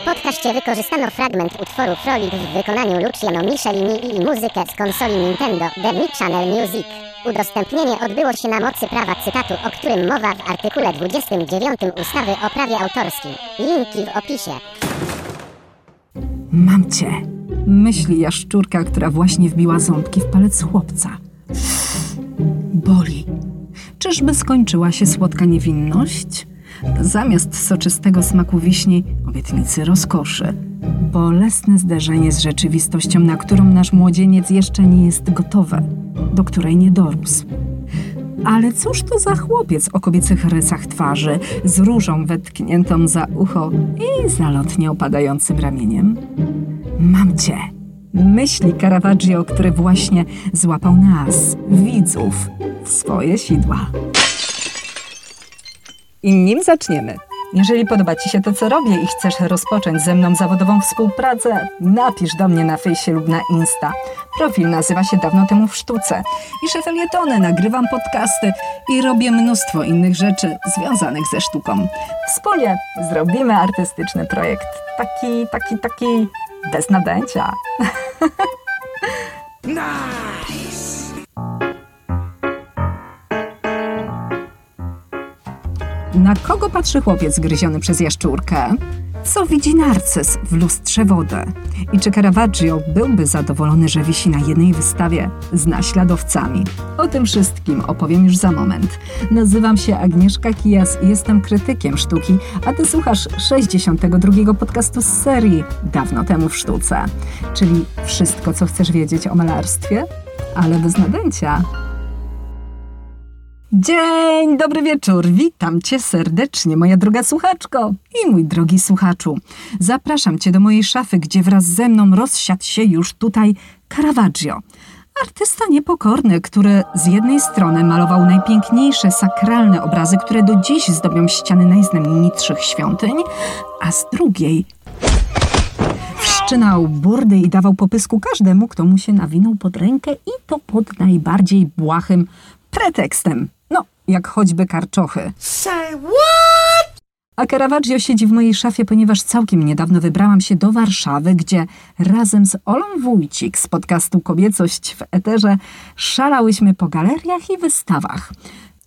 W podcaście wykorzystano fragment utworu Frolic w wykonaniu Luciano Michelini i muzykę z konsoli Nintendo The Mi Channel Music. Udostępnienie odbyło się na mocy prawa cytatu, o którym mowa w artykule 29 ustawy o prawie autorskim. Linki w opisie. Mam cię. Myśli jaszczurka, która właśnie wbiła ząbki w palec chłopca. Boli. Czyżby skończyła się słodka niewinność? Zamiast soczystego smaku wiśni, obietnicy rozkoszy. Bolesne zderzenie z rzeczywistością, na którą nasz młodzieniec jeszcze nie jest gotowy, do której nie dorósł. Ale cóż to za chłopiec o kobiecych rysach twarzy, z różą wetkniętą za ucho i zalotnie opadającym ramieniem? Mam cię. Myśli Caravaggio, który właśnie złapał nas, widzów, w swoje sidła. I nim zaczniemy. Jeżeli podoba Ci się to, co robię i chcesz rozpocząć ze mną zawodową współpracę, napisz do mnie na fejsie lub na Insta. Profil nazywa się Dawno temu w sztuce. Piszę felietony, nagrywam podcasty i robię mnóstwo innych rzeczy związanych ze sztuką. Wspólnie zrobimy artystyczny projekt. Taki, taki, taki bez nadęcia. Na kogo patrzy chłopiec gryziony przez jaszczurkę? Co widzi narcyz w lustrze wody? I czy Caravaggio byłby zadowolony, że wisi na jednej wystawie z naśladowcami? O tym wszystkim opowiem już za moment. Nazywam się Agnieszka Kijas i jestem krytykiem sztuki, a ty słuchasz 62 podcastu z serii Dawno temu w sztuce. Czyli wszystko, co chcesz wiedzieć o malarstwie, ale bez nadęcia. Dzień dobry wieczór. Witam cię serdecznie, moja droga słuchaczko i mój drogi słuchaczu. Zapraszam cię do mojej szafy, gdzie wraz ze mną rozsiadł się już tutaj Caravaggio. Artysta niepokorny, który z jednej strony malował najpiękniejsze sakralne obrazy, które do dziś zdobią ściany najznamienitszych świątyń, a z drugiej wszczynał burdy i dawał popysku każdemu, kto mu się nawinął pod rękę i to pod najbardziej błahym pretekstem. No, jak choćby karczochy. A Caravaggio siedzi w mojej szafie, ponieważ całkiem niedawno wybrałam się do Warszawy, gdzie razem z Olą Wójcik z podcastu Kobiecość w Eterze szalałyśmy po galeriach i wystawach.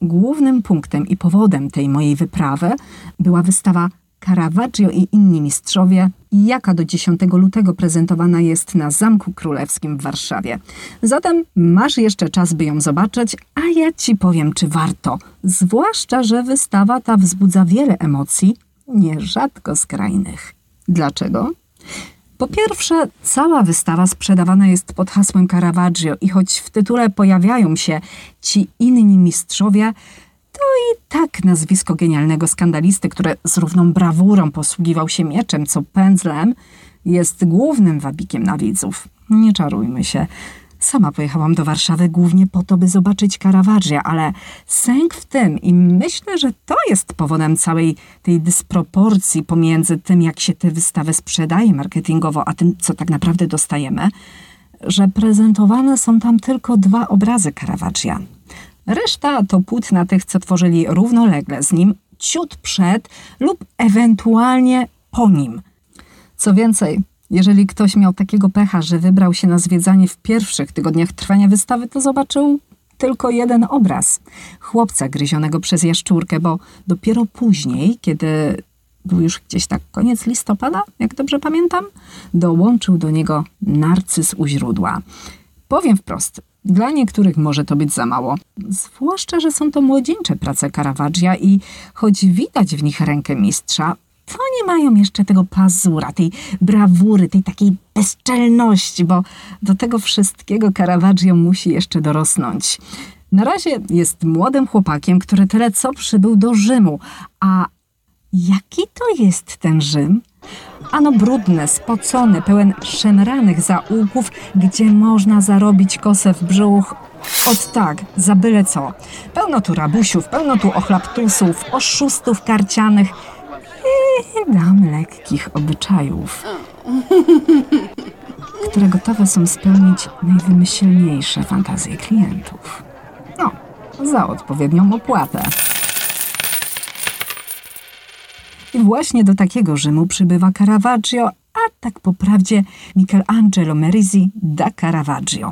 Głównym punktem i powodem tej mojej wyprawy była wystawa Caravaggio i inni mistrzowie, jaka do 10 lutego prezentowana jest na Zamku Królewskim w Warszawie. Zatem masz jeszcze czas, by ją zobaczyć, a ja ci powiem, czy warto. Zwłaszcza, że wystawa ta wzbudza wiele emocji, nierzadko skrajnych. Dlaczego? Po pierwsze, cała wystawa sprzedawana jest pod hasłem Caravaggio i choć w tytule pojawiają się ci inni mistrzowie, to i tak nazwisko genialnego skandalisty, który z równą brawurą posługiwał się mieczem, co pędzlem, jest głównym wabikiem na widzów. Nie czarujmy się. Sama pojechałam do Warszawy głównie po to, by zobaczyć Caravaggio, ale sęk w tym i myślę, że to jest powodem całej tej dysproporcji pomiędzy tym, jak się te wystawy sprzedaje marketingowo, a tym, co tak naprawdę dostajemy, że prezentowane są tam tylko dwa obrazy Caravaggia. Reszta to płótna tych, co tworzyli równolegle z nim, ciut przed lub ewentualnie po nim. Co więcej, jeżeli ktoś miał takiego pecha, że wybrał się na zwiedzanie w pierwszych tygodniach trwania wystawy, to zobaczył tylko jeden obraz chłopca gryzionego przez jaszczurkę, bo dopiero później, kiedy był już gdzieś tak koniec listopada, jak dobrze pamiętam, dołączył do niego narcyz u źródła. Powiem wprost, dla niektórych może to być za mało, zwłaszcza, że są to młodzieńcze prace Caravaggia i choć widać w nich rękę mistrza, to nie mają jeszcze tego pazura, tej brawury, tej takiej bezczelności, bo do tego wszystkiego Caravaggio musi jeszcze dorosnąć. Na razie jest młodym chłopakiem, który tyle co przybył do Rzymu, a jaki to jest ten Rzym? Ano brudny, spocony, pełen szemranych zaułków, gdzie można zarobić kosę w brzuch. Od tak, za byle co. Pełno tu rabusiów, pełno tu ochlaptusów, oszustów karcianych i dam lekkich obyczajów, które gotowe są spełnić najwymyślniejsze fantazje klientów. No, za odpowiednią opłatę. I właśnie do takiego Rzymu przybywa Caravaggio, a tak po prawdzie Michelangelo Merisi da Caravaggio.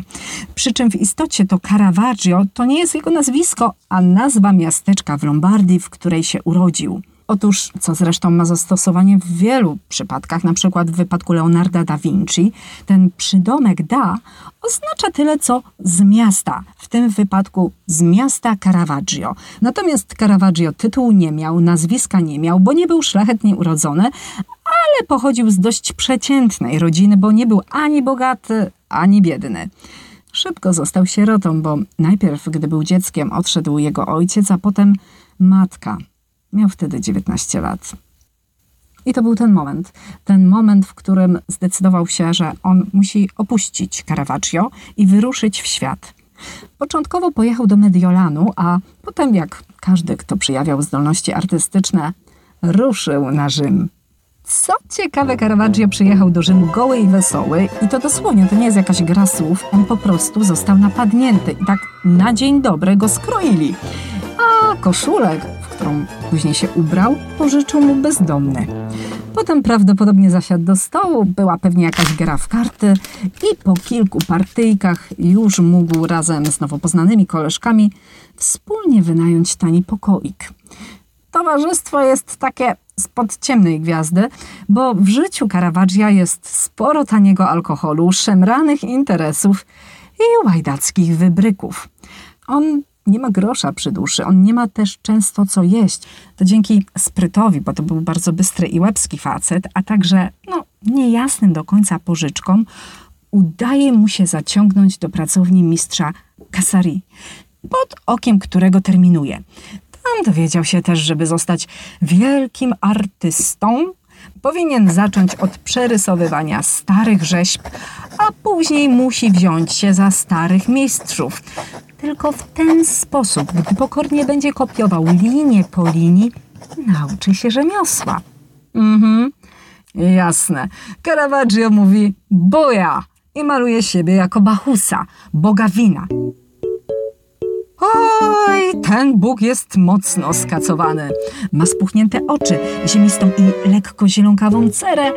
Przy czym w istocie to Caravaggio to nie jest jego nazwisko, a nazwa miasteczka w Lombardii, w której się urodził. Otóż, co zresztą ma zastosowanie w wielu przypadkach, na przykład w wypadku Leonarda da Vinci, ten przydomek da oznacza tyle co z miasta, w tym wypadku z miasta Caravaggio. Natomiast Caravaggio tytułu nie miał, nazwiska nie miał, bo nie był szlachetnie urodzony, ale pochodził z dość przeciętnej rodziny, bo nie był ani bogaty, ani biedny. Szybko został sierotą, bo najpierw, gdy był dzieckiem, odszedł jego ojciec, a potem matka. Miał wtedy 19 lat. I to był ten moment. Ten moment, w którym zdecydował się, że on musi opuścić Caravaggio i wyruszyć w świat. Początkowo pojechał do Mediolanu, a potem, jak każdy, kto przejawiał zdolności artystyczne, ruszył na Rzym. Co ciekawe, Caravaggio przyjechał do Rzymu goły i wesoły i to dosłownie, to nie jest jakaś gra słów, on po prostu został napadnięty i tak na dzień dobry go skroili. A koszulek, którą później się ubrał, pożyczył mu bezdomny. Potem prawdopodobnie zasiadł do stołu, była pewnie jakaś gra w karty i po kilku partyjkach już mógł razem z nowo poznanymi koleżkami wspólnie wynająć tani pokoik. Towarzystwo jest takie spod ciemnej gwiazdy, bo w życiu Caravaggia jest sporo taniego alkoholu, szemranych interesów i łajdackich wybryków. On nie ma grosza przy duszy, on nie ma też często co jeść. To dzięki sprytowi, bo to był bardzo bystry i łebski facet, a także no, niejasnym do końca pożyczkom, udaje mu się zaciągnąć do pracowni mistrza Kasari, pod okiem którego terminuje. Tam dowiedział się też, żeby zostać wielkim artystą, powinien zacząć od przerysowywania starych rzeźb, a później musi wziąć się za starych mistrzów. Tylko w ten sposób, gdy pokornie będzie kopiował linię po linii, nauczy się rzemiosła. Mhm, jasne. Caravaggio mówi boja i maluje siebie jako Bachusa, boga wina. Oj, ten Bóg jest mocno skacowany. Ma spuchnięte oczy, ziemistą i lekko zielonkawą cerę,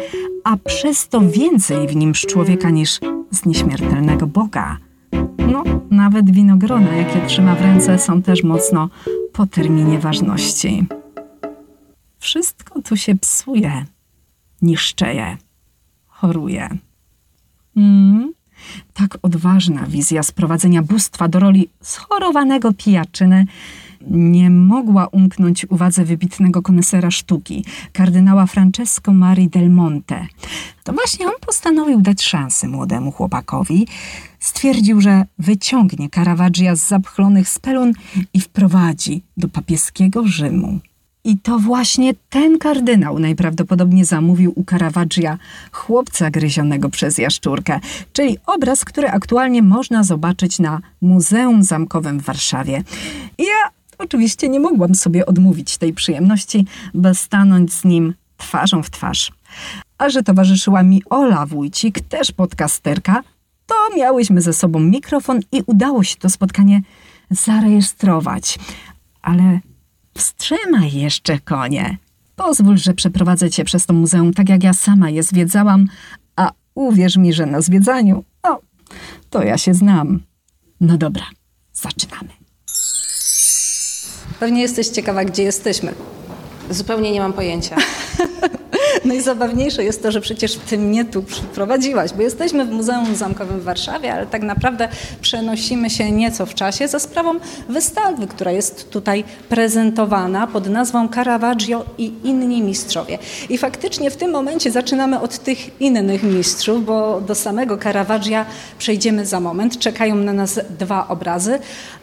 a przez to więcej w nim człowieka niż z nieśmiertelnego Boga. No, nawet winogrona, jakie trzyma w ręce, są też mocno po terminie ważności. Wszystko tu się psuje, niszczeje, choruje. Mm, tak odważna wizja sprowadzenia bóstwa do roli schorowanego pijaczyny nie mogła umknąć uwadze wybitnego konesera sztuki, kardynała Francesco Mari del Monte. To właśnie on postanowił dać szansę młodemu chłopakowi. Stwierdził, że wyciągnie Caravaggia z zapchlonych spelun i wprowadzi do papieskiego Rzymu. I to właśnie ten kardynał najprawdopodobniej zamówił u Caravaggia chłopca gryzionego przez jaszczurkę, czyli obraz, który aktualnie można zobaczyć na Muzeum Zamkowym w Warszawie. Ja oczywiście nie mogłam sobie odmówić tej przyjemności, by stanąć z nim twarzą w twarz. A że towarzyszyła mi Ola Wójcik, też podcasterka, to miałyśmy ze sobą mikrofon i udało się to spotkanie zarejestrować. Ale Wstrzymaj jeszcze, konie. Pozwól, że przeprowadzę cię przez to muzeum tak, jak ja sama je zwiedzałam, a uwierz mi, że na zwiedzaniu, no, to ja się znam. No dobra, zaczynamy. Pewnie jesteś ciekawa, gdzie jesteśmy. Zupełnie nie mam pojęcia. Najzabawniejsze jest to, że przecież ty mnie tu przyprowadziłaś, bo jesteśmy w Muzeum Zamkowym w Warszawie, ale tak naprawdę przenosimy się nieco w czasie za sprawą wystawy, która jest tutaj prezentowana pod nazwą Caravaggio i inni mistrzowie. I faktycznie w tym momencie zaczynamy od tych innych mistrzów, bo do samego Caravaggia przejdziemy za moment. Czekają na nas dwa obrazy,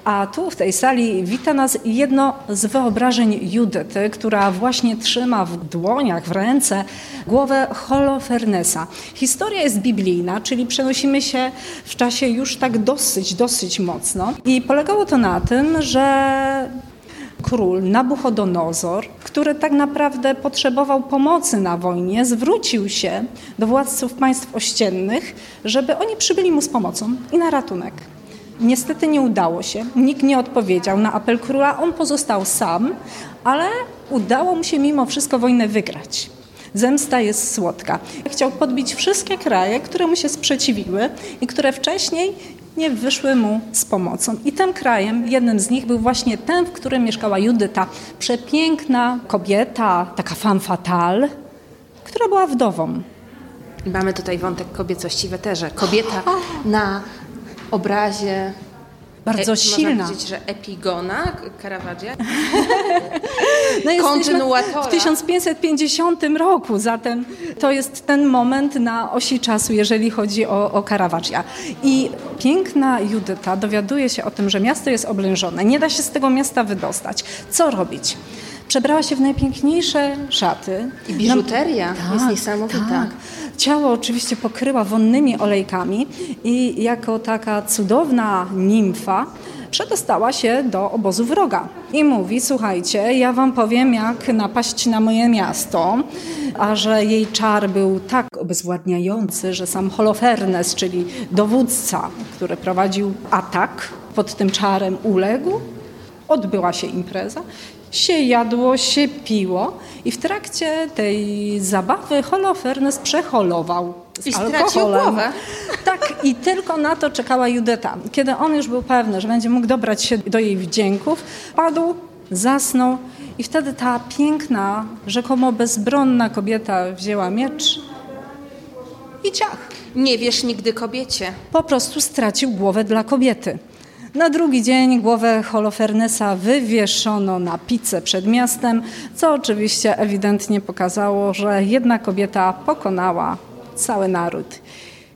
a tu w tej sali wita nas jedno z wyobrażeń Judyty, która właśnie trzyma w dłoniach, w ręce głowę Holofernesa. Historia jest biblijna, czyli przenosimy się w czasie już tak dosyć, dosyć mocno. I polegało to na tym, że król Nabuchodonozor, który tak naprawdę potrzebował pomocy na wojnie, zwrócił się do władców państw ościennych, żeby oni przybyli mu z pomocą i na ratunek. Niestety nie udało się, nikt nie odpowiedział na apel króla, on pozostał sam, ale udało mu się mimo wszystko wojnę wygrać. Zemsta jest słodka. Chciał podbić wszystkie kraje, które mu się sprzeciwiły i które wcześniej nie wyszły mu z pomocą. I tym krajem, jednym z nich był właśnie ten, w którym mieszkała Judyta. Przepiękna kobieta, taka femme fatale, która była wdową. Mamy tutaj wątek kobiecości w eterze. Kobieta na obrazie Bardzo e, silna. Można powiedzieć, że epigona Caravaggia. No Kontynuatora. W 1550 roku, zatem to jest ten moment na osi czasu, jeżeli chodzi o, o. I piękna Judyta dowiaduje się o tym, że miasto jest oblężone, nie da się z tego miasta wydostać. Co robić? Przebrała się w najpiękniejsze szaty. I biżuteria jest niesamowita. Tak. Ciało oczywiście pokryła wonnymi olejkami i jako taka cudowna nimfa przedostała się do obozu wroga. I mówi, słuchajcie, ja wam powiem, jak napaść na moje miasto, a że jej czar był tak obezwładniający, że sam Holofernes, czyli dowódca, który prowadził atak, pod tym czarem uległ, odbyła się impreza, się jadło, się piło i w trakcie tej zabawy Holofernes przeholował z I stracił głowę. Tak, i tylko na to czekała Judeta. Kiedy on już był pewny, że będzie mógł dobrać się do jej wdzięków, padł, zasnął i wtedy ta piękna, rzekomo bezbronna kobieta wzięła miecz i ciach. Nie wiesz nigdy kobiecie. Po prostu stracił głowę dla kobiety. Na drugi dzień głowę Holofernesa wywieszono na pizzę przed miastem, co oczywiście ewidentnie pokazało, że jedna kobieta pokonała cały naród.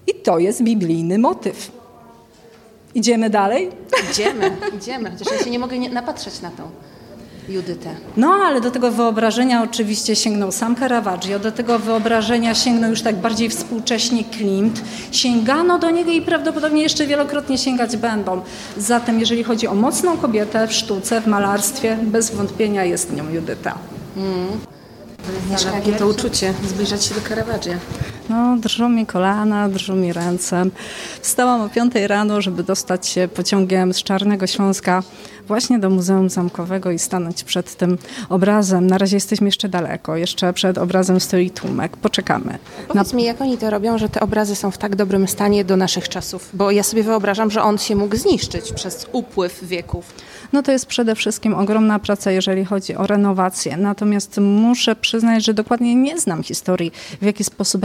I to jest biblijny motyw. Idziemy dalej? Idziemy, idziemy. Chociaż ja się nie mogę nie napatrzeć na tą Judytę. No, ale do tego wyobrażenia oczywiście sięgnął sam Caravaggio, do tego wyobrażenia sięgnął już tak bardziej współcześnie Klimt. Sięgano do niego i prawdopodobnie jeszcze wielokrotnie sięgać będą. Zatem, jeżeli chodzi o mocną kobietę w sztuce, w malarstwie, bez wątpienia jest nią Judyta. Ale jakie to uczucie zbliżać się do Caravaggia. No, drżą mi kolana, drżą mi ręce. Wstałam o 5 rano, żeby dostać się pociągiem z Czarnego Śląska właśnie do Muzeum Zamkowego i stanąć przed tym obrazem. Na razie jesteśmy jeszcze daleko, jeszcze przed obrazem stoi tłumek. Poczekamy. Powiedz mi, jak oni to robią, że te obrazy są w tak dobrym stanie do naszych czasów? Bo ja sobie wyobrażam, że on się mógł zniszczyć przez upływ wieków. No to jest przede wszystkim ogromna praca, jeżeli chodzi o renowację. Natomiast muszę przyznać, że dokładnie nie znam historii, w jaki sposób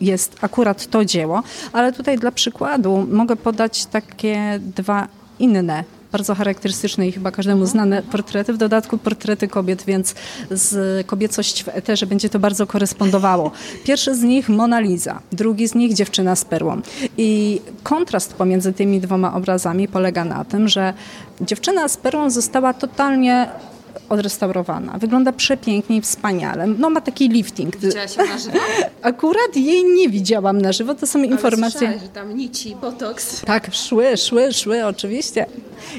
jest akurat to dzieło, ale tutaj dla przykładu mogę podać takie dwa inne bardzo charakterystyczne i chyba każdemu znane portrety, w dodatku portrety kobiet, więc z kobiecość w eterze będzie to bardzo korespondowało. Pierwszy z nich Mona Lisa, drugi z nich Dziewczyna z perłą. I kontrast pomiędzy tymi dwoma obrazami polega na tym, że Dziewczyna z perłą została totalnie odrestaurowana. Wygląda przepięknie i wspaniale. No ma taki lifting. Widziałaś ją na żywo? Akurat jej nie widziałam na żywo, to są informacje... Słyszałeś, że tam nici, botoks. Tak, szły, szły, szły, oczywiście.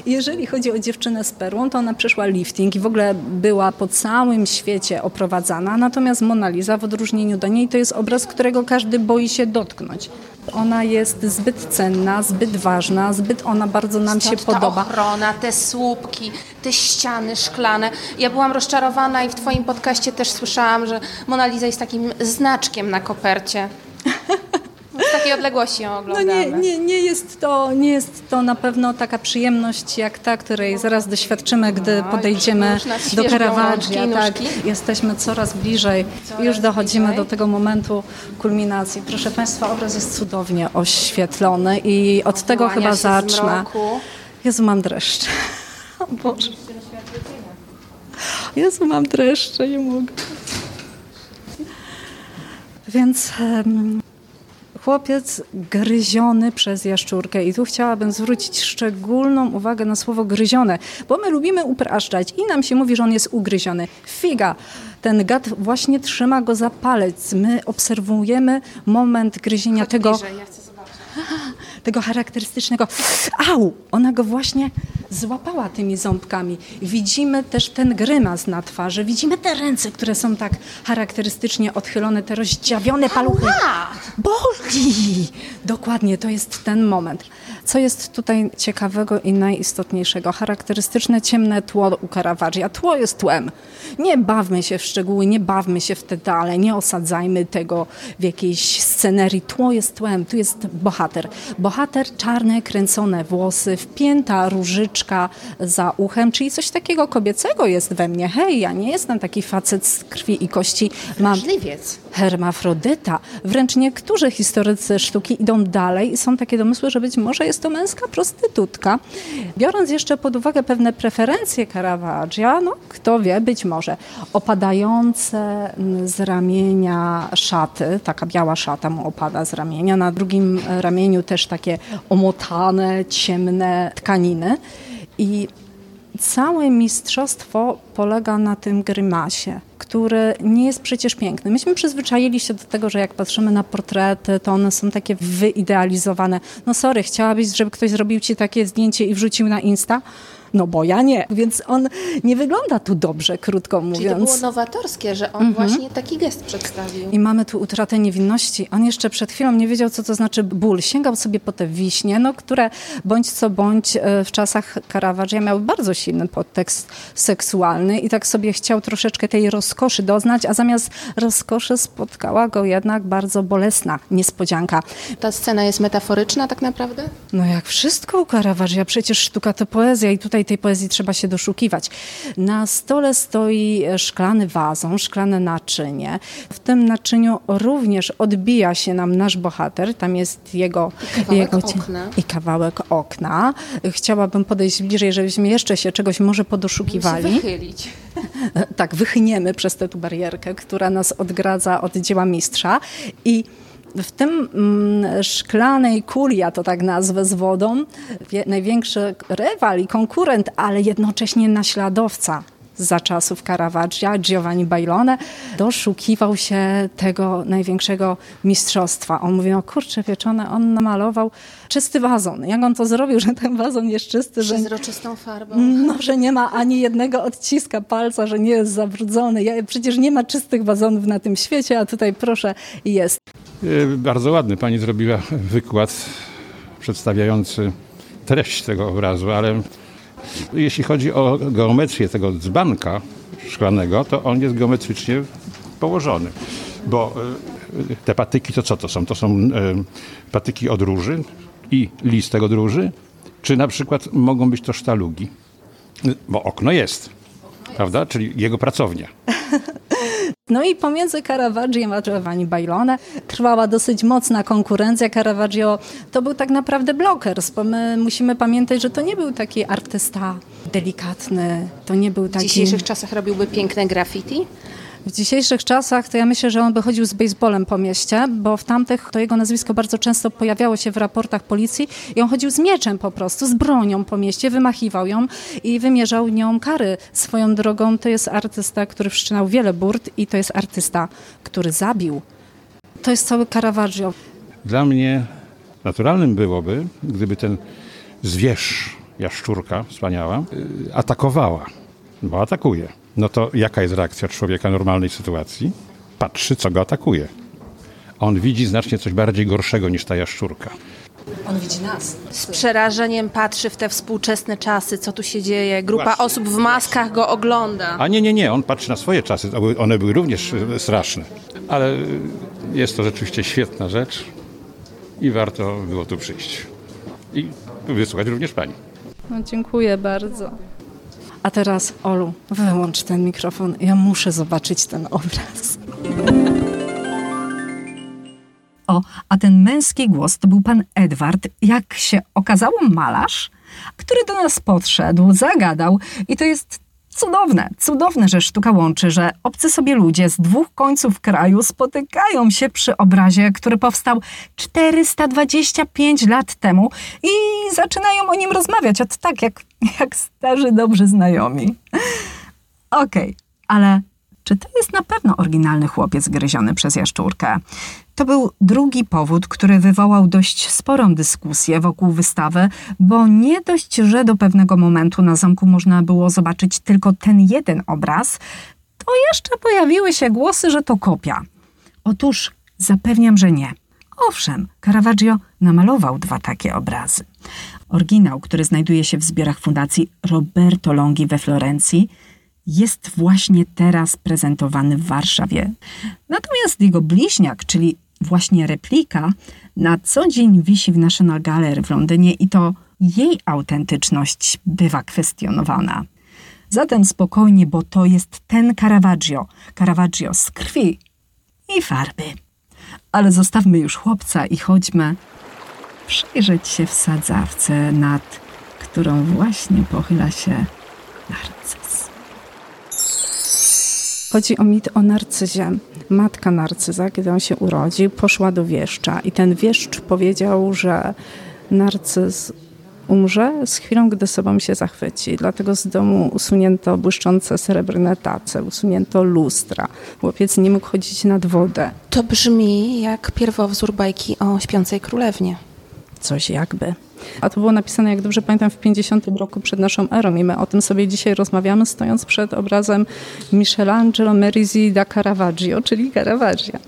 Jeżeli chodzi o dziewczynę z perłą, to ona przeszła lifting i w ogóle była po całym świecie oprowadzana, natomiast Mona Lisa w odróżnieniu do niej to jest obraz, którego każdy boi się dotknąć. Ona jest zbyt cenna, zbyt ważna, zbyt ona bardzo nam się Ta podoba. ochrona, te słupki, te ściany szklane. Ja byłam rozczarowana i w twoim podcaście też słyszałam, że Mona Lisa jest takim znaczkiem na kopercie. Z takiej odległości ją No oglądamy. nie, nie, nie, jest to, nie jest to na pewno taka przyjemność jak ta, której zaraz doświadczymy, gdy No, podejdziemy do Caravaggia. Tak, jesteśmy coraz bliżej. Coraz już dochodzimy bliżej. do tego momentu kulminacji. Proszę Państwa, obraz jest cudownie oświetlony i od tego chyba zacznę. Jezu, mam dreszcze. O Boże. Jezu, mam dreszcze, nie mogę. Więc em, chłopiec gryziony przez jaszczurkę i tu chciałabym zwrócić szczególną uwagę na słowo gryzione, bo my lubimy upraszczać i nam się mówi, że on jest ugryziony. Figa! Ten gad właśnie trzyma go za palec. My obserwujemy moment gryzienia Chodź tego bliżej, ja chcę zobaczyć. Tego charakterystycznego au, ona go właśnie złapała tymi ząbkami. Widzimy też ten grymas na twarzy, widzimy te ręce, które są tak charakterystycznie odchylone, te rozdziawione paluchy. Boli! Dokładnie, to jest ten moment. Co jest tutaj ciekawego i najistotniejszego? Charakterystyczne ciemne tło u Caravaggia. Tło jest tłem. Nie bawmy się w szczegóły, nie bawmy się w detale, nie osadzajmy tego w jakiejś scenerii. Tło jest tłem, tu jest bohater. Bohater, czarne, kręcone włosy, wpięta różyczka za uchem, czyli coś takiego kobiecego jest we mnie. Hej, ja nie jestem taki facet z krwi i kości. Mam Możliwiec. hermafrodyta. Wręcz niektórzy historycy sztuki idą dalej i są takie domysły, że być może jest to męska prostytutka. Biorąc jeszcze pod uwagę pewne preferencje Caravaggia, no kto wie, być może opadające z ramienia szaty, taka biała szata mu opada z ramienia, na drugim ramieniu też takie omotane, ciemne tkaniny i Całe mistrzostwo polega na tym grymasie, który nie jest przecież piękny. Myśmy przyzwyczaili się do tego, że jak patrzymy na portrety, to one są takie wyidealizowane. No sorry, chciałabyś, żeby ktoś zrobił ci takie zdjęcie i wrzucił na Insta? No bo ja nie, więc on nie wygląda tu dobrze, krótko mówiąc. Czyli to było nowatorskie, że on właśnie taki gest przedstawił. I mamy tu utratę niewinności. On jeszcze przed chwilą nie wiedział, co to znaczy ból. Sięgał sobie po te wiśnie, no, które bądź co bądź e, w czasach Caravaggia miały bardzo silny podtekst seksualny i tak sobie chciał troszeczkę tej rozkoszy doznać, a zamiast rozkoszy spotkała go jednak bardzo bolesna niespodzianka. Ta scena jest metaforyczna tak naprawdę? No jak wszystko u Caravaggia, przecież sztuka to poezja i tutaj tej poezji trzeba się doszukiwać. Na stole stoi szklany wazon, szklane naczynie. W tym naczyniu również odbija się nam nasz bohater. Tam jest jego... kawałek jego okna. I kawałek okna. Chciałabym podejść bliżej, żebyśmy jeszcze się czegoś może podoszukiwali. Wychylić. tak, wychniemy przez tę tu barierkę, która nas odgradza od dzieła mistrza i w tym mm, szklanej kuli, ja to tak nazwę, z wodą, największy rywal i konkurent, ale jednocześnie naśladowca za czasów Caravaggia, Giovanni Bailone, doszukiwał się tego największego mistrzostwa. On mówi, no kurczę pieczone, on namalował czysty wazon. Jak on to zrobił, że ten wazon jest czysty, że Przezroczystą farbą. no, że nie ma ani jednego odciska palca, że nie jest zabrudzony. Ja, przecież nie ma czystych wazonów na tym świecie, a tutaj proszę jest. Y, Bardzo ładny pani zrobiła wykład przedstawiający treść tego obrazu, ale jeśli chodzi o geometrię tego dzbanka szklanego, to on jest geometrycznie położony, bo y, te patyki to co to są? To są y, patyki od róży i listek od róży, czy na przykład mogą być to sztalugi? Bo okno jest, prawda? Czyli jego pracownia. No i pomiędzy Caravaggiem a Giovanni Bailone trwała dosyć mocna konkurencja. Caravaggio to był tak naprawdę blokers, bo my musimy pamiętać, że to nie był taki artysta delikatny, to nie był W taki... dzisiejszych czasach robiłby piękne graffiti. W dzisiejszych czasach to ja myślę, że on by chodził z baseballem po mieście, bo w tamtych to jego nazwisko bardzo często pojawiało się w raportach policji i on chodził z mieczem po prostu, z bronią po mieście, wymachiwał ją i wymierzał nią kary. Swoją drogą to jest artysta, który wszczynał wiele burt i to jest artysta, który zabił. To jest cały Caravaggio. Dla mnie naturalnym byłoby, gdyby ten zwierz, jaszczurka wspaniała, y, atakowała, bo atakuje. No to jaka jest reakcja człowieka w normalnej sytuacji? Patrzy, co go atakuje. On widzi znacznie coś bardziej gorszego niż ta jaszczurka. On widzi nas. Z przerażeniem patrzy w te współczesne czasy, co tu się dzieje. Grupa Właśnie, osób w maskach go ogląda. A nie, nie, nie, on patrzy na swoje czasy, one były również y, straszne. Ale y, jest to rzeczywiście świetna rzecz i warto było tu przyjść. I wysłuchać również pani. No, dziękuję bardzo. A teraz, Olu, wyłącz ten mikrofon. Ja muszę zobaczyć ten obraz. O, a ten męski głos to był pan Edward, jak się okazało malarz, który do nas podszedł, zagadał i to jest cudowne, cudowne, że sztuka łączy, że obcy sobie ludzie z dwóch końców kraju spotykają się przy obrazie, który powstał 425 lat temu i zaczynają o nim rozmawiać, od tak jak, jak starzy, dobrzy znajomi. Okej, ale czy to jest na pewno oryginalny chłopiec gryziony przez jaszczurkę. To był drugi powód, który wywołał dość sporą dyskusję wokół wystawy, bo nie dość, że do pewnego momentu na zamku można było zobaczyć tylko ten jeden obraz, to jeszcze pojawiły się głosy, że to kopia. Otóż zapewniam, że nie. Owszem, Caravaggio namalował dwa takie obrazy. Oryginał, który znajduje się w zbiorach Fundacji Roberto Longhi we Florencji, jest właśnie teraz prezentowany w Warszawie. Natomiast jego bliźniak, czyli właśnie replika, na co dzień wisi w National Gallery w Londynie i to jej autentyczność bywa kwestionowana. Zatem spokojnie, bo to jest ten Caravaggio. Caravaggio z krwi i farby. Ale zostawmy już chłopca i chodźmy przyjrzeć się w sadzawce, nad którą właśnie pochyla się Chodzi o mit o narcyzie. Matka narcyza, kiedy on się urodził, poszła do wieszcza i ten wieszcz powiedział, że narcyz umrze z chwilą, gdy sobą się zachwyci. Dlatego z domu usunięto błyszczące srebrne tace, usunięto lustra. Chłopiec nie mógł chodzić nad wodę. To brzmi jak pierwowzór bajki o śpiącej królewnie. Coś jakby. A to było napisane, jak dobrze pamiętam, w 50 roku przed naszą erą i my o tym sobie dzisiaj rozmawiamy, stojąc przed obrazem Michelangelo Merisi da Caravaggio, czyli Caravaggia.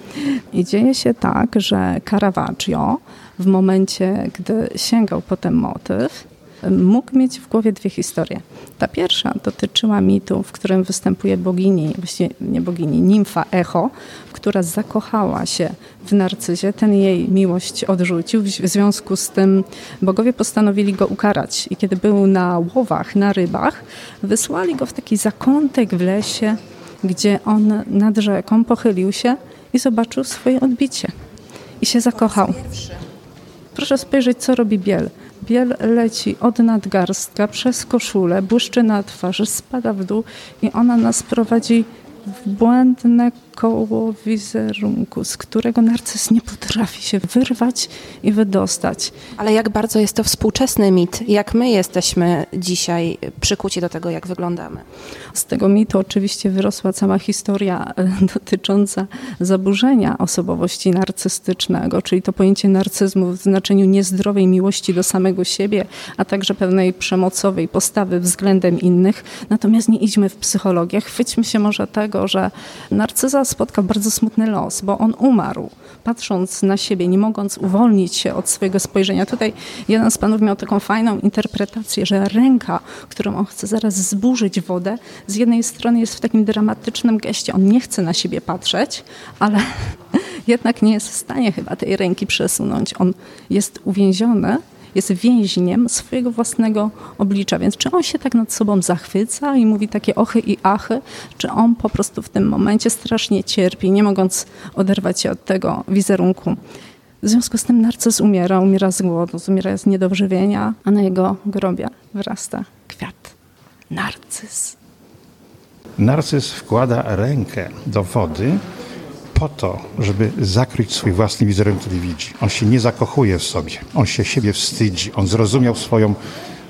I dzieje się tak, że Caravaggio w momencie, gdy sięgał po ten motyw, mógł mieć w głowie dwie historie. Ta pierwsza dotyczyła mitu, w którym występuje bogini, właściwie nie bogini, nimfa Echo, która zakochała się w narcyzie. Ten jej miłość odrzucił. W związku z tym bogowie postanowili go ukarać. I kiedy był na łowach, na rybach, wysłali go w taki zakątek w lesie, gdzie on nad rzeką pochylił się i zobaczył swoje odbicie. I się zakochał. Proszę spojrzeć, co robi biel. Biel leci od nadgarstka przez koszulę, błyszczy na twarzy, spada w dół i ona nas prowadzi w błędne koło wizerunku, z którego narcyz nie potrafi się wyrwać i wydostać. Ale jak bardzo jest to współczesny mit, jak my jesteśmy dzisiaj przykuci do tego, jak wyglądamy. Z tego mitu oczywiście wyrosła cała historia e, dotycząca zaburzenia osobowości narcystycznego, czyli to pojęcie narcyzmu w znaczeniu niezdrowej miłości do samego siebie, a także pewnej przemocowej postawy względem innych. Natomiast nie idźmy w psychologię. Chwyćmy się może tego, że narcyza spotkał bardzo smutny los, bo on umarł, patrząc na siebie, nie mogąc uwolnić się od swojego spojrzenia. Tutaj jeden z panów miał taką fajną interpretację, że ręka, którą on chce zaraz zburzyć wodę, z jednej strony jest w takim dramatycznym geście. On nie chce na siebie patrzeć, ale jednak nie jest w stanie chyba tej ręki przesunąć. On jest uwięziony jest więźniem swojego własnego oblicza. Więc czy on się tak nad sobą zachwyca i mówi takie ochy i achy, czy on po prostu w tym momencie strasznie cierpi, nie mogąc oderwać się od tego wizerunku. W związku z tym narcyz umiera, umiera z głodu, umiera z niedożywienia, a na jego grobie wyrasta kwiat. Narcyz. Narcyz wkłada rękę do wody po to, żeby zakryć swój własny wizerunek, który widzi. On się nie zakochuje w sobie, on się siebie wstydzi, on zrozumiał swoją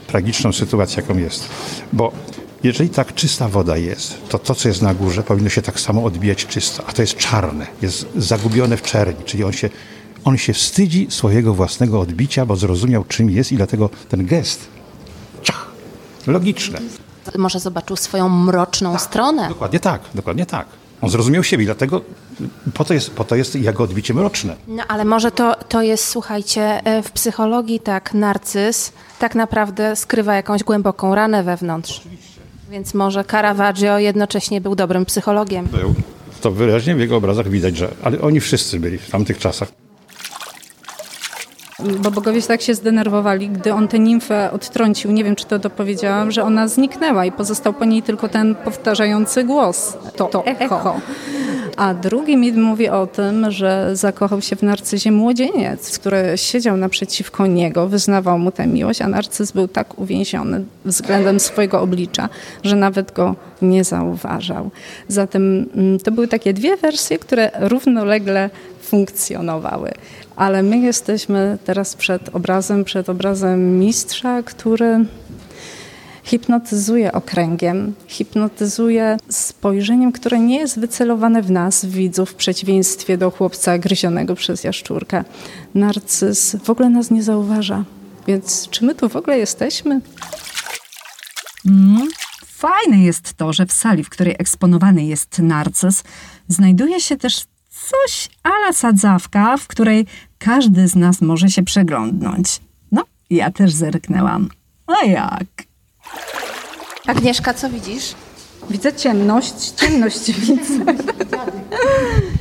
tragiczną sytuację, jaką jest. Bo jeżeli tak czysta woda jest, to to, co jest na górze, powinno się tak samo odbijać czysto, a to jest czarne, jest zagubione w czerni, czyli on się, on się wstydzi swojego własnego odbicia, bo zrozumiał, czym jest i dlatego ten gest, ciach, logiczne. Może zobaczył swoją mroczną tak, stronę. Dokładnie tak, dokładnie tak. On zrozumiał siebie, dlatego po to jest, po to jest jego odbicie mroczne. No ale może to, to jest, słuchajcie, e, w psychologii tak narcyz tak naprawdę skrywa jakąś głęboką ranę wewnątrz. Oczywiście. Więc może Caravaggio jednocześnie był dobrym psychologiem. Był. To wyraźnie w jego obrazach widać, że ale oni wszyscy byli w tamtych czasach bo bogowie tak się zdenerwowali, gdy on tę nimfę odtrącił, nie wiem czy to dopowiedziałam, że ona zniknęła i pozostał po niej tylko ten powtarzający głos, to, to echo. A drugi mit mówi o tym, że zakochał się w narcyzie młodzieniec, który siedział naprzeciwko niego, wyznawał mu tę miłość, a narcyz był tak uwięziony względem swojego oblicza, że nawet go nie zauważał. Zatem mm, to były takie dwie wersje, które równolegle funkcjonowały. Ale my jesteśmy teraz przed obrazem, przed obrazem mistrza, który hipnotyzuje okręgiem, hipnotyzuje spojrzeniem, które nie jest wycelowane w nas, widzów, w przeciwieństwie do chłopca gryzionego przez jaszczurkę. Narcyz w ogóle nas nie zauważa. Więc czy my tu w ogóle jesteśmy? Mm, fajne jest to, że w sali, w której eksponowany jest narcyz, znajduje się też coś ala sadzawka, w której każdy z nas może się przeglądnąć. No, ja też zerknęłam. A jak? Agnieszka, co widzisz? Widzę ciemność, ciemność widzę.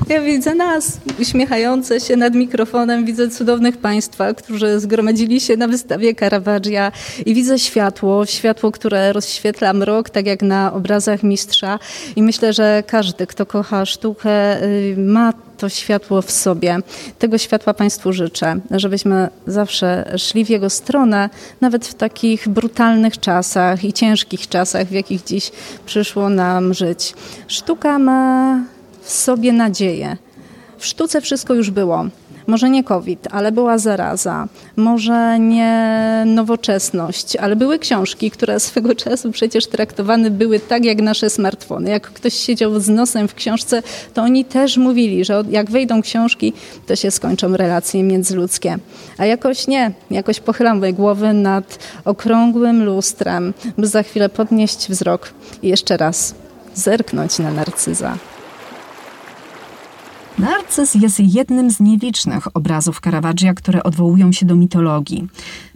Ja widzę nas uśmiechające się nad mikrofonem, widzę cudownych państwa, którzy zgromadzili się na wystawie Caravaggia i widzę światło, światło, które rozświetla mrok, tak jak na obrazach mistrza i myślę, że każdy, kto kocha sztukę, y, ma to światło w sobie. Tego światła Państwu życzę, żebyśmy zawsze szli w jego stronę, nawet w takich brutalnych czasach i ciężkich czasach, w jakich dziś przyszło nam żyć. Sztuka ma w sobie nadzieję. W sztuce wszystko już było. Może nie COVID, ale była zaraza. Może nie nowoczesność, ale były książki, które swego czasu przecież traktowane były tak jak nasze smartfony. Jak ktoś siedział z nosem w książce, to oni też mówili, że jak wejdą książki, to się skończą relacje międzyludzkie. A jakoś nie. Jakoś pochylam głowy nad okrągłym lustrem, by za chwilę podnieść wzrok i jeszcze raz zerknąć na narcyza. Narcyz jest jednym z nielicznych obrazów Caravaggia, które odwołują się do mitologii.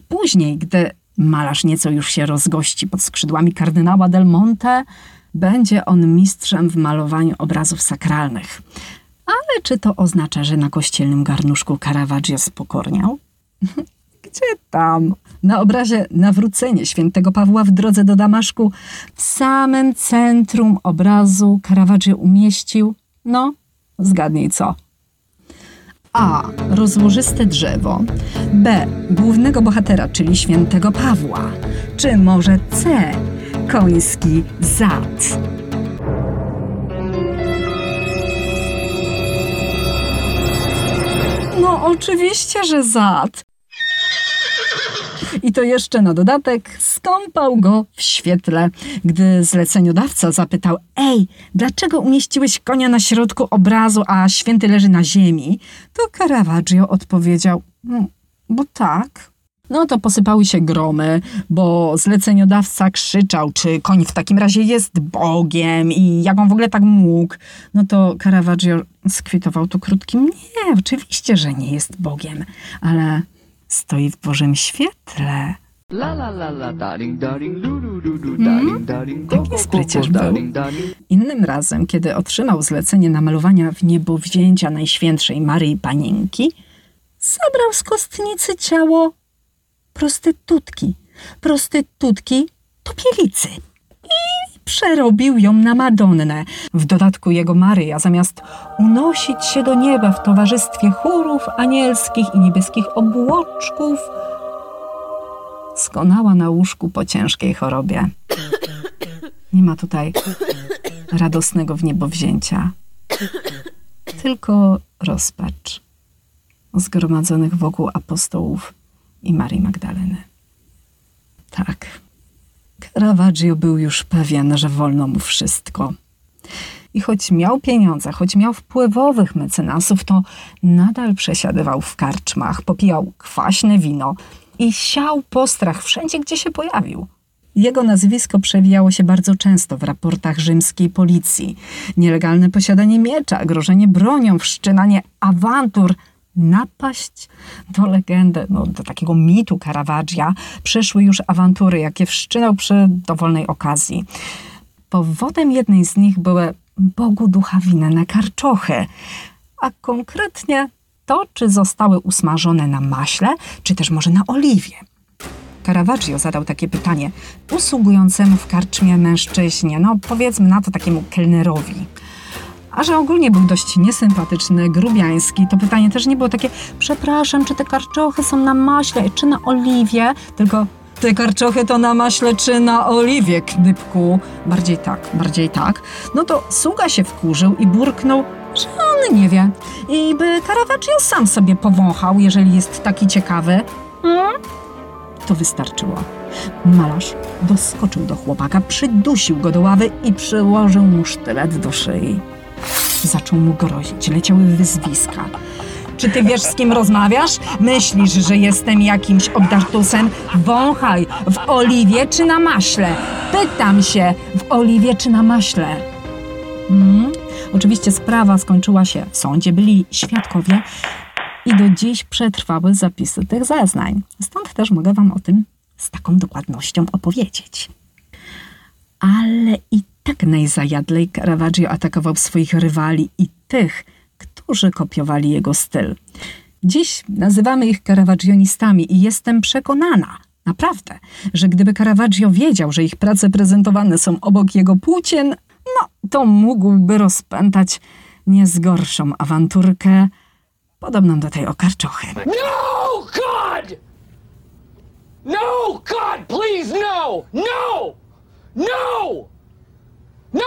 Później, gdy malarz nieco już się rozgości pod skrzydłami kardynała Del Monte, będzie on mistrzem w malowaniu obrazów sakralnych. Ale czy to oznacza, że na kościelnym garnuszku Caravaggio spokorniał? Gdzie tam? Na obrazie Nawrócenie świętego Pawła w drodze do Damaszku w samym centrum obrazu Caravaggio umieścił, no, Zgadnij co. A. Rozłożyste drzewo. B. Głównego bohatera, czyli świętego Pawła. Czy może C. Koński zad. No, oczywiście, że zad. I to jeszcze na dodatek skąpał go w świetle, gdy zleceniodawca zapytał: Ej, dlaczego umieściłeś konia na środku obrazu, a święty leży na ziemi? To Caravaggio odpowiedział: no, Bo tak. No to posypały się gromy, bo zleceniodawca krzyczał, czy koń w takim razie jest Bogiem i jak on w ogóle tak mógł. No to Caravaggio skwitował to krótkim: Nie, oczywiście, że nie jest Bogiem, ale stoi w Bożym świetle. La la la la daring daring daring daring Taki spryciarz był. Innym razem, kiedy otrzymał zlecenie namalowania w niebo wzięcia Najświętszej Maryi Panienki, zabrał z kostnicy ciało prostytutki. Prostytutki topielicy. I przerobił ją na Madonnę. W dodatku jego Maryja, zamiast unosić się do nieba w towarzystwie chórów anielskich i niebieskich obłoczków, skonała na łóżku po ciężkiej chorobie. Nie ma tutaj radosnego w tylko rozpacz zgromadzonych wokół apostołów i Marii Magdaleny. Tak, Caravaggio był już pewien, że wolno mu wszystko. I choć miał pieniądze, choć miał wpływowych mecenasów, to nadal przesiadywał w karczmach, popijał kwaśne wino i siał postrach wszędzie, gdzie się pojawił. Jego nazwisko przewijało się bardzo często w raportach rzymskiej policji. Nielegalne posiadanie miecza, grożenie bronią, wszczynanie awantur, napaść do legendy, no, do takiego mitu Caravaggia przeszły już awantury, jakie wszczynał przy dowolnej okazji. Powodem jednej z nich były Bogu ducha winne karczochy, a konkretnie to, czy zostały usmażone na maśle, czy też może na oliwie. Caravaggio zadał takie pytanie usługującemu w karczmie mężczyźnie, no powiedzmy na to takiemu kelnerowi. A że ogólnie był dość niesympatyczny, grubiański, to pytanie też nie było takie przepraszam, czy te karczochy są na maśle, czy na oliwie, tylko te karczochy to na maśle czy na oliwie, knypku. Bardziej tak, bardziej tak. No to sługa się wkurzył i burknął, że on nie wie. I by Caravaggio sam sobie powąchał, jeżeli jest taki ciekawy. Hmm? To wystarczyło. Malarz doskoczył do chłopaka, przydusił go do ławy i przyłożył mu sztylet do szyi. Zaczął mu grozić, leciały wyzwiska. Czy ty wiesz, z kim rozmawiasz? Myślisz, że jestem jakimś obdartusem? Wąchaj, w oliwie czy na maśle? Pytam się, w oliwie czy na maśle? Mm. Oczywiście sprawa skończyła się w sądzie, byli świadkowie i do dziś przetrwały zapisy tych zeznań. Stąd też mogę wam o tym z taką dokładnością opowiedzieć. Ale i tak najzajadlej Caravaggio atakował swoich rywali i tych, którzy kopiowali jego styl. Dziś nazywamy ich Caravagionistami i jestem przekonana, naprawdę, że gdyby Caravaggio wiedział, że ich prace prezentowane są obok jego płócien, no to mógłby rozpętać nie z gorszą awanturkę, podobną do tej o karczochy. No, God! No, God, please, no! No! No! No!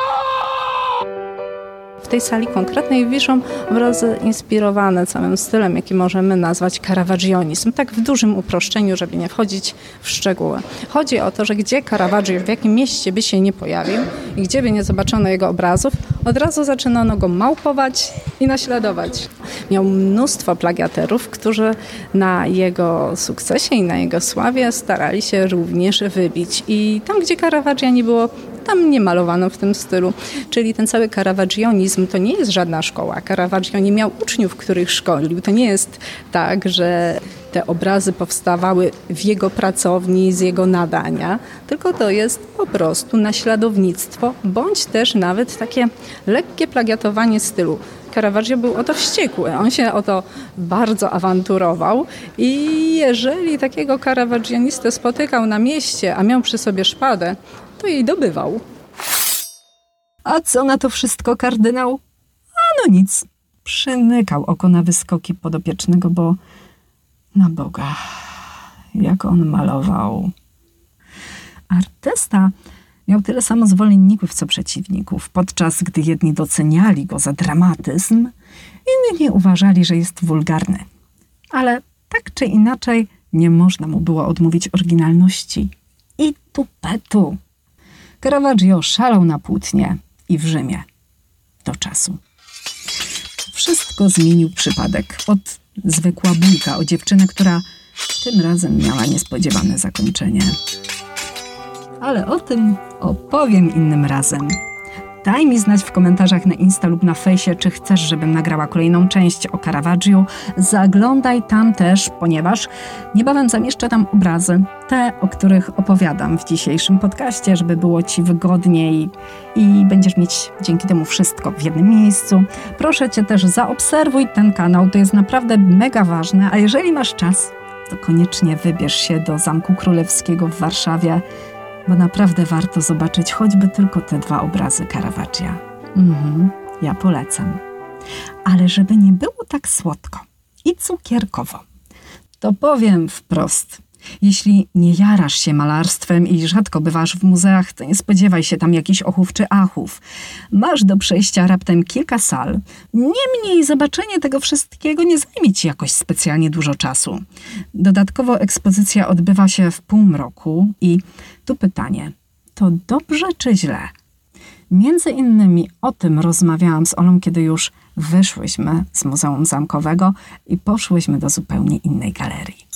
W tej sali konkretnej wiszą obrazy inspirowane całym stylem, jaki możemy nazwać caravagionizm. Tak w dużym uproszczeniu, żeby nie wchodzić w szczegóły. Chodzi o to, że gdzie Caravaggio, w jakim mieście by się nie pojawił i gdzie by nie zobaczono jego obrazów, od razu zaczynano go małpować i naśladować. Miał mnóstwo plagiaterów, którzy na jego sukcesie i na jego sławie starali się również wybić. I tam, gdzie Caravaggia nie było, tam nie malowano w tym stylu. Czyli ten cały caravagionizm to nie jest żadna szkoła. Caravaggio nie miał uczniów, których szkolił. To nie jest tak, że te obrazy powstawały w jego pracowni z jego nadania, tylko to jest po prostu naśladownictwo, bądź też nawet takie lekkie plagiatowanie stylu. Caravaggio był o to wściekły, on się o to bardzo awanturował i jeżeli takiego caravagionistę spotykał na mieście, a miał przy sobie szpadę, to jej dobywał. A co na to wszystko kardynał? A no nic. Przymykał oko na wyskoki podopiecznego, bo na Boga, jak on malował. Artysta miał tyle samo zwolenników, co przeciwników, podczas gdy jedni doceniali go za dramatyzm, inni uważali, że jest wulgarny. Ale tak czy inaczej nie można mu było odmówić oryginalności i tupetu. Caravaggio szalał na płótnie i w Rzymie do czasu. Wszystko zmienił przypadek. Od zwykła bójka o dziewczynę, która tym razem miała niespodziewane zakończenie. Ale o tym opowiem innym razem. Daj mi znać w komentarzach na Insta lub na fejsie, czy chcesz, żebym nagrała kolejną część o Caravaggio. Zaglądaj tam też, ponieważ niebawem zamieszczę tam obrazy, te, o których opowiadam w dzisiejszym podcaście, żeby było Ci wygodniej i będziesz mieć dzięki temu wszystko w jednym miejscu. Proszę Cię też zaobserwuj ten kanał, to jest naprawdę mega ważne, a jeżeli masz czas, to koniecznie wybierz się do Zamku Królewskiego w Warszawie bo naprawdę warto zobaczyć choćby tylko te dwa obrazy Caravaggia. Mhm, ja polecam. Ale żeby nie było tak słodko i cukierkowo, to powiem wprost. Jeśli nie jarasz się malarstwem i rzadko bywasz w muzeach, to nie spodziewaj się tam jakichś ochów czy achów. Masz do przejścia raptem kilka sal. Niemniej zobaczenie tego wszystkiego nie zajmie ci jakoś specjalnie dużo czasu. Dodatkowo ekspozycja odbywa się w półmroku i tu pytanie, to dobrze czy źle? Między innymi o tym rozmawiałam z Olą, kiedy już wyszłyśmy z Muzeum Zamkowego i poszłyśmy do zupełnie innej galerii.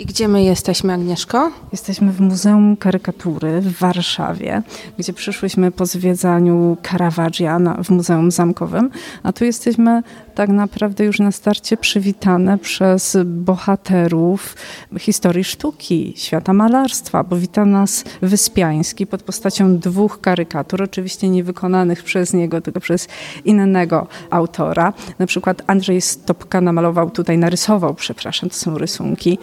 I gdzie my jesteśmy, Agnieszko? Jesteśmy w Muzeum Karykatury w Warszawie, gdzie przyszłyśmy po zwiedzaniu Caravaggia w Muzeum Zamkowym, a tu jesteśmy tak naprawdę już na starcie przywitane przez bohaterów historii sztuki, świata malarstwa, bo wita nas Wyspiański pod postacią dwóch karykatur, oczywiście nie wykonanych przez niego, tylko przez innego autora. Na przykład Andrzej Stopka namalował tutaj, narysował, przepraszam, to są rysunki,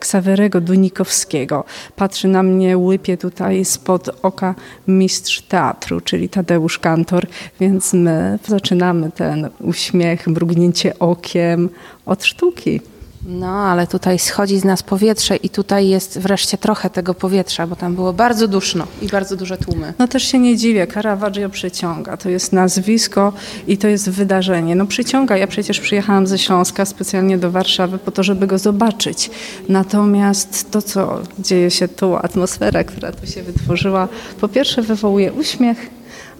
Ksawerego Dunikowskiego. Patrzy na mnie, łypie tutaj spod oka mistrz teatru, czyli Tadeusz Kantor, więc my zaczynamy ten uśmiech, mrugnięcie okiem od sztuki. No, ale tutaj schodzi z nas powietrze i tutaj jest wreszcie trochę tego powietrza, bo tam było bardzo duszno i bardzo duże tłumy. No też się nie dziwię, Caravaggio przyciąga. To jest nazwisko i to jest wydarzenie. No przyciąga. Ja przecież przyjechałam ze Śląska specjalnie do Warszawy po to, żeby go zobaczyć. Natomiast to, co dzieje się tu, atmosfera, która tu się wytworzyła, po pierwsze wywołuje uśmiech,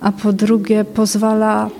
a po drugie pozwala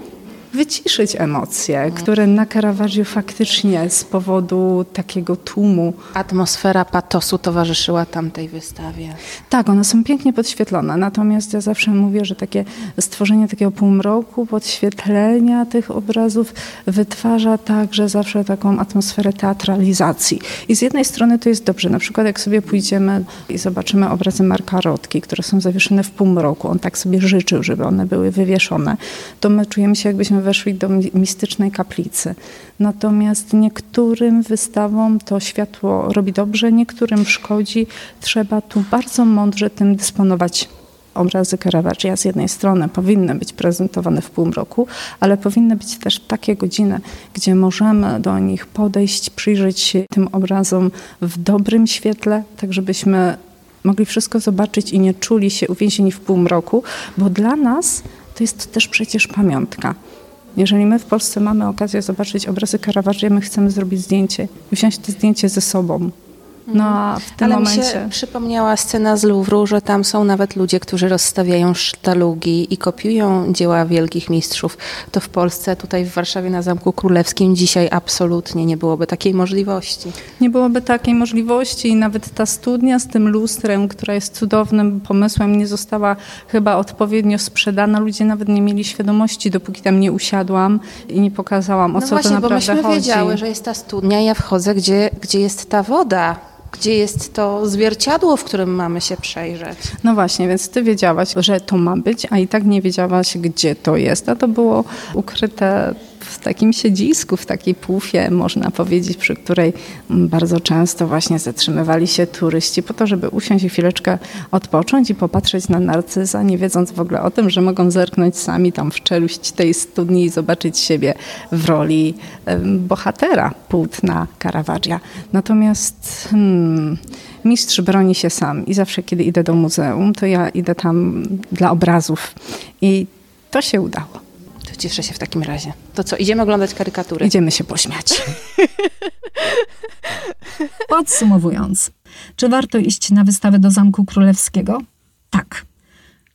wyciszyć emocje, które na Caravaggio faktycznie z powodu takiego tłumu Atmosfera patosu towarzyszyła tamtej wystawie. Tak, one są pięknie podświetlone, natomiast ja zawsze mówię, że takie stworzenie takiego półmroku, podświetlenia tych obrazów wytwarza także zawsze taką atmosferę teatralizacji. I z jednej strony to jest dobrze, na przykład jak sobie pójdziemy i zobaczymy obrazy Marka Rotki, które są zawieszone w półmroku, on tak sobie życzył, żeby one były wywieszone, to my czujemy się jakbyśmy weszli do mi- mistycznej kaplicy. Natomiast niektórym wystawom to światło robi dobrze, niektórym szkodzi. Trzeba tu bardzo mądrze tym dysponować. Obrazy Caravaggia z jednej strony powinny być prezentowane w półmroku, ale powinny być też takie godziny, gdzie możemy do nich podejść, przyjrzeć się tym obrazom w dobrym świetle, tak żebyśmy mogli wszystko zobaczyć i nie czuli się uwięzieni w półmroku, bo dla nas to jest też przecież pamiątka. Jeżeli my w Polsce mamy okazję zobaczyć obrazy Caravaggia, my chcemy zrobić zdjęcie i wziąć to zdjęcie ze sobą. No a w tym Ale mi momencie... się przypomniała scena z Louvru, że tam są nawet ludzie, którzy rozstawiają sztalugi i kopiują dzieła wielkich mistrzów. To w Polsce, tutaj w Warszawie na Zamku Królewskim dzisiaj absolutnie nie byłoby takiej możliwości. Nie byłoby takiej możliwości i nawet ta studnia z tym lustrem, która jest cudownym pomysłem, nie została chyba odpowiednio sprzedana. Ludzie nawet nie mieli świadomości, dopóki tam nie usiadłam i nie pokazałam, o no co właśnie, to bo naprawdę myśmy chodzi. wiedziały, że jest ta studnia, ja wchodzę, gdzie, gdzie jest ta woda, gdzie jest to zwierciadło, w którym mamy się przejrzeć. No właśnie, więc ty wiedziałaś, że to ma być, a i tak nie wiedziałaś, gdzie to jest. A to było ukryte w takim siedzisku, w takiej pufie, można powiedzieć, przy której bardzo często właśnie zatrzymywali się turyści po to, żeby usiąść i chwileczkę odpocząć i popatrzeć na narcyza, nie wiedząc w ogóle o tym, że mogą zerknąć sami tam w czeluść tej studni i zobaczyć siebie w roli bohatera płótna Caravaggia. Natomiast hmm, mistrz broni się sam i zawsze, kiedy idę do muzeum, to ja idę tam dla obrazów i to się udało. To cieszę się w takim razie. To co, idziemy oglądać karykatury? Idziemy się pośmiać. Podsumowując, czy warto iść na wystawę do Zamku Królewskiego? Tak.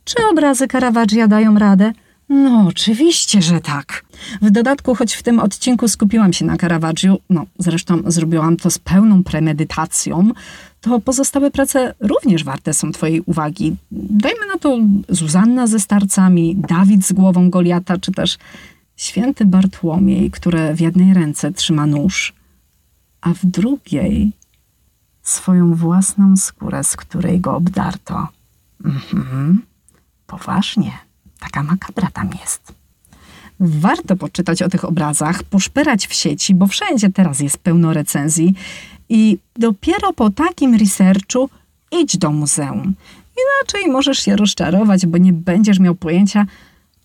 Czy obrazy Caravaggia dają radę? No, oczywiście, że tak. W dodatku, choć w tym odcinku skupiłam się na Caravaggiu, no zresztą zrobiłam to z pełną premedytacją, to pozostałe prace również warte są Twojej uwagi. Dajmy na to Zuzanna ze starcami, Dawid z głową Goliata, czy też święty Bartłomiej, który w jednej ręce trzyma nóż, a w drugiej swoją własną skórę, z której go obdarto. Mhm. Poważnie, taka makabra tam jest. Warto poczytać o tych obrazach, poszperać w sieci, bo wszędzie teraz jest pełno recenzji i dopiero po takim researchu idź do muzeum. Inaczej możesz się rozczarować, bo nie będziesz miał pojęcia,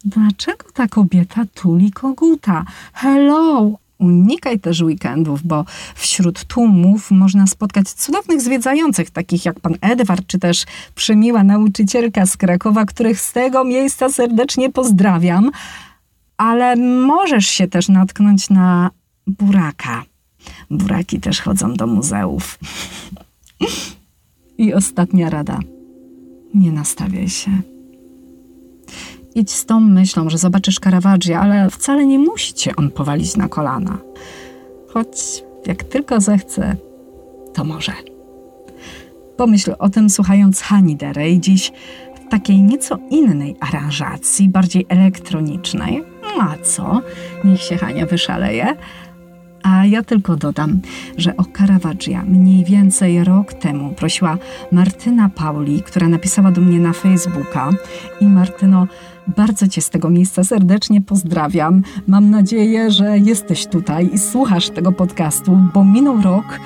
dlaczego ta kobieta tuli koguta. Hello! Unikaj też weekendów, bo wśród tłumów można spotkać cudownych zwiedzających, takich jak pan Edward, czy też przemiła nauczycielka z Krakowa, których z tego miejsca serdecznie pozdrawiam. Ale możesz się też natknąć na buraka. Buraki też chodzą do muzeów. I ostatnia rada. Nie nastawiaj się. Idź z tą myślą, że zobaczysz Caravaggia, ale wcale nie musi cię on powalić na kolana. Choć jak tylko zechce, to może. Pomyśl o tym słuchając Hani Derej dziś w takiej nieco innej aranżacji, bardziej elektronicznej. No a co? Niech się Hania wyszaleje. A ja tylko dodam, że o Caravaggia mniej więcej rok temu prosiła Martyna Pauli, która napisała do mnie na Facebooka. I Martyno, bardzo Cię z tego miejsca serdecznie pozdrawiam. Mam nadzieję, że jesteś tutaj i słuchasz tego podcastu, bo minął rok,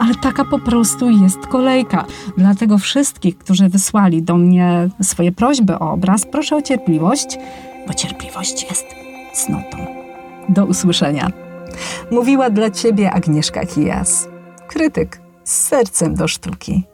ale taka po prostu jest kolejka. Dlatego wszystkich, którzy wysłali do mnie swoje prośby o obraz, proszę o cierpliwość, bo cierpliwość jest cnotą. Do usłyszenia. Mówiła dla Ciebie Agnieszka Kijas. krytyk z sercem do sztuki.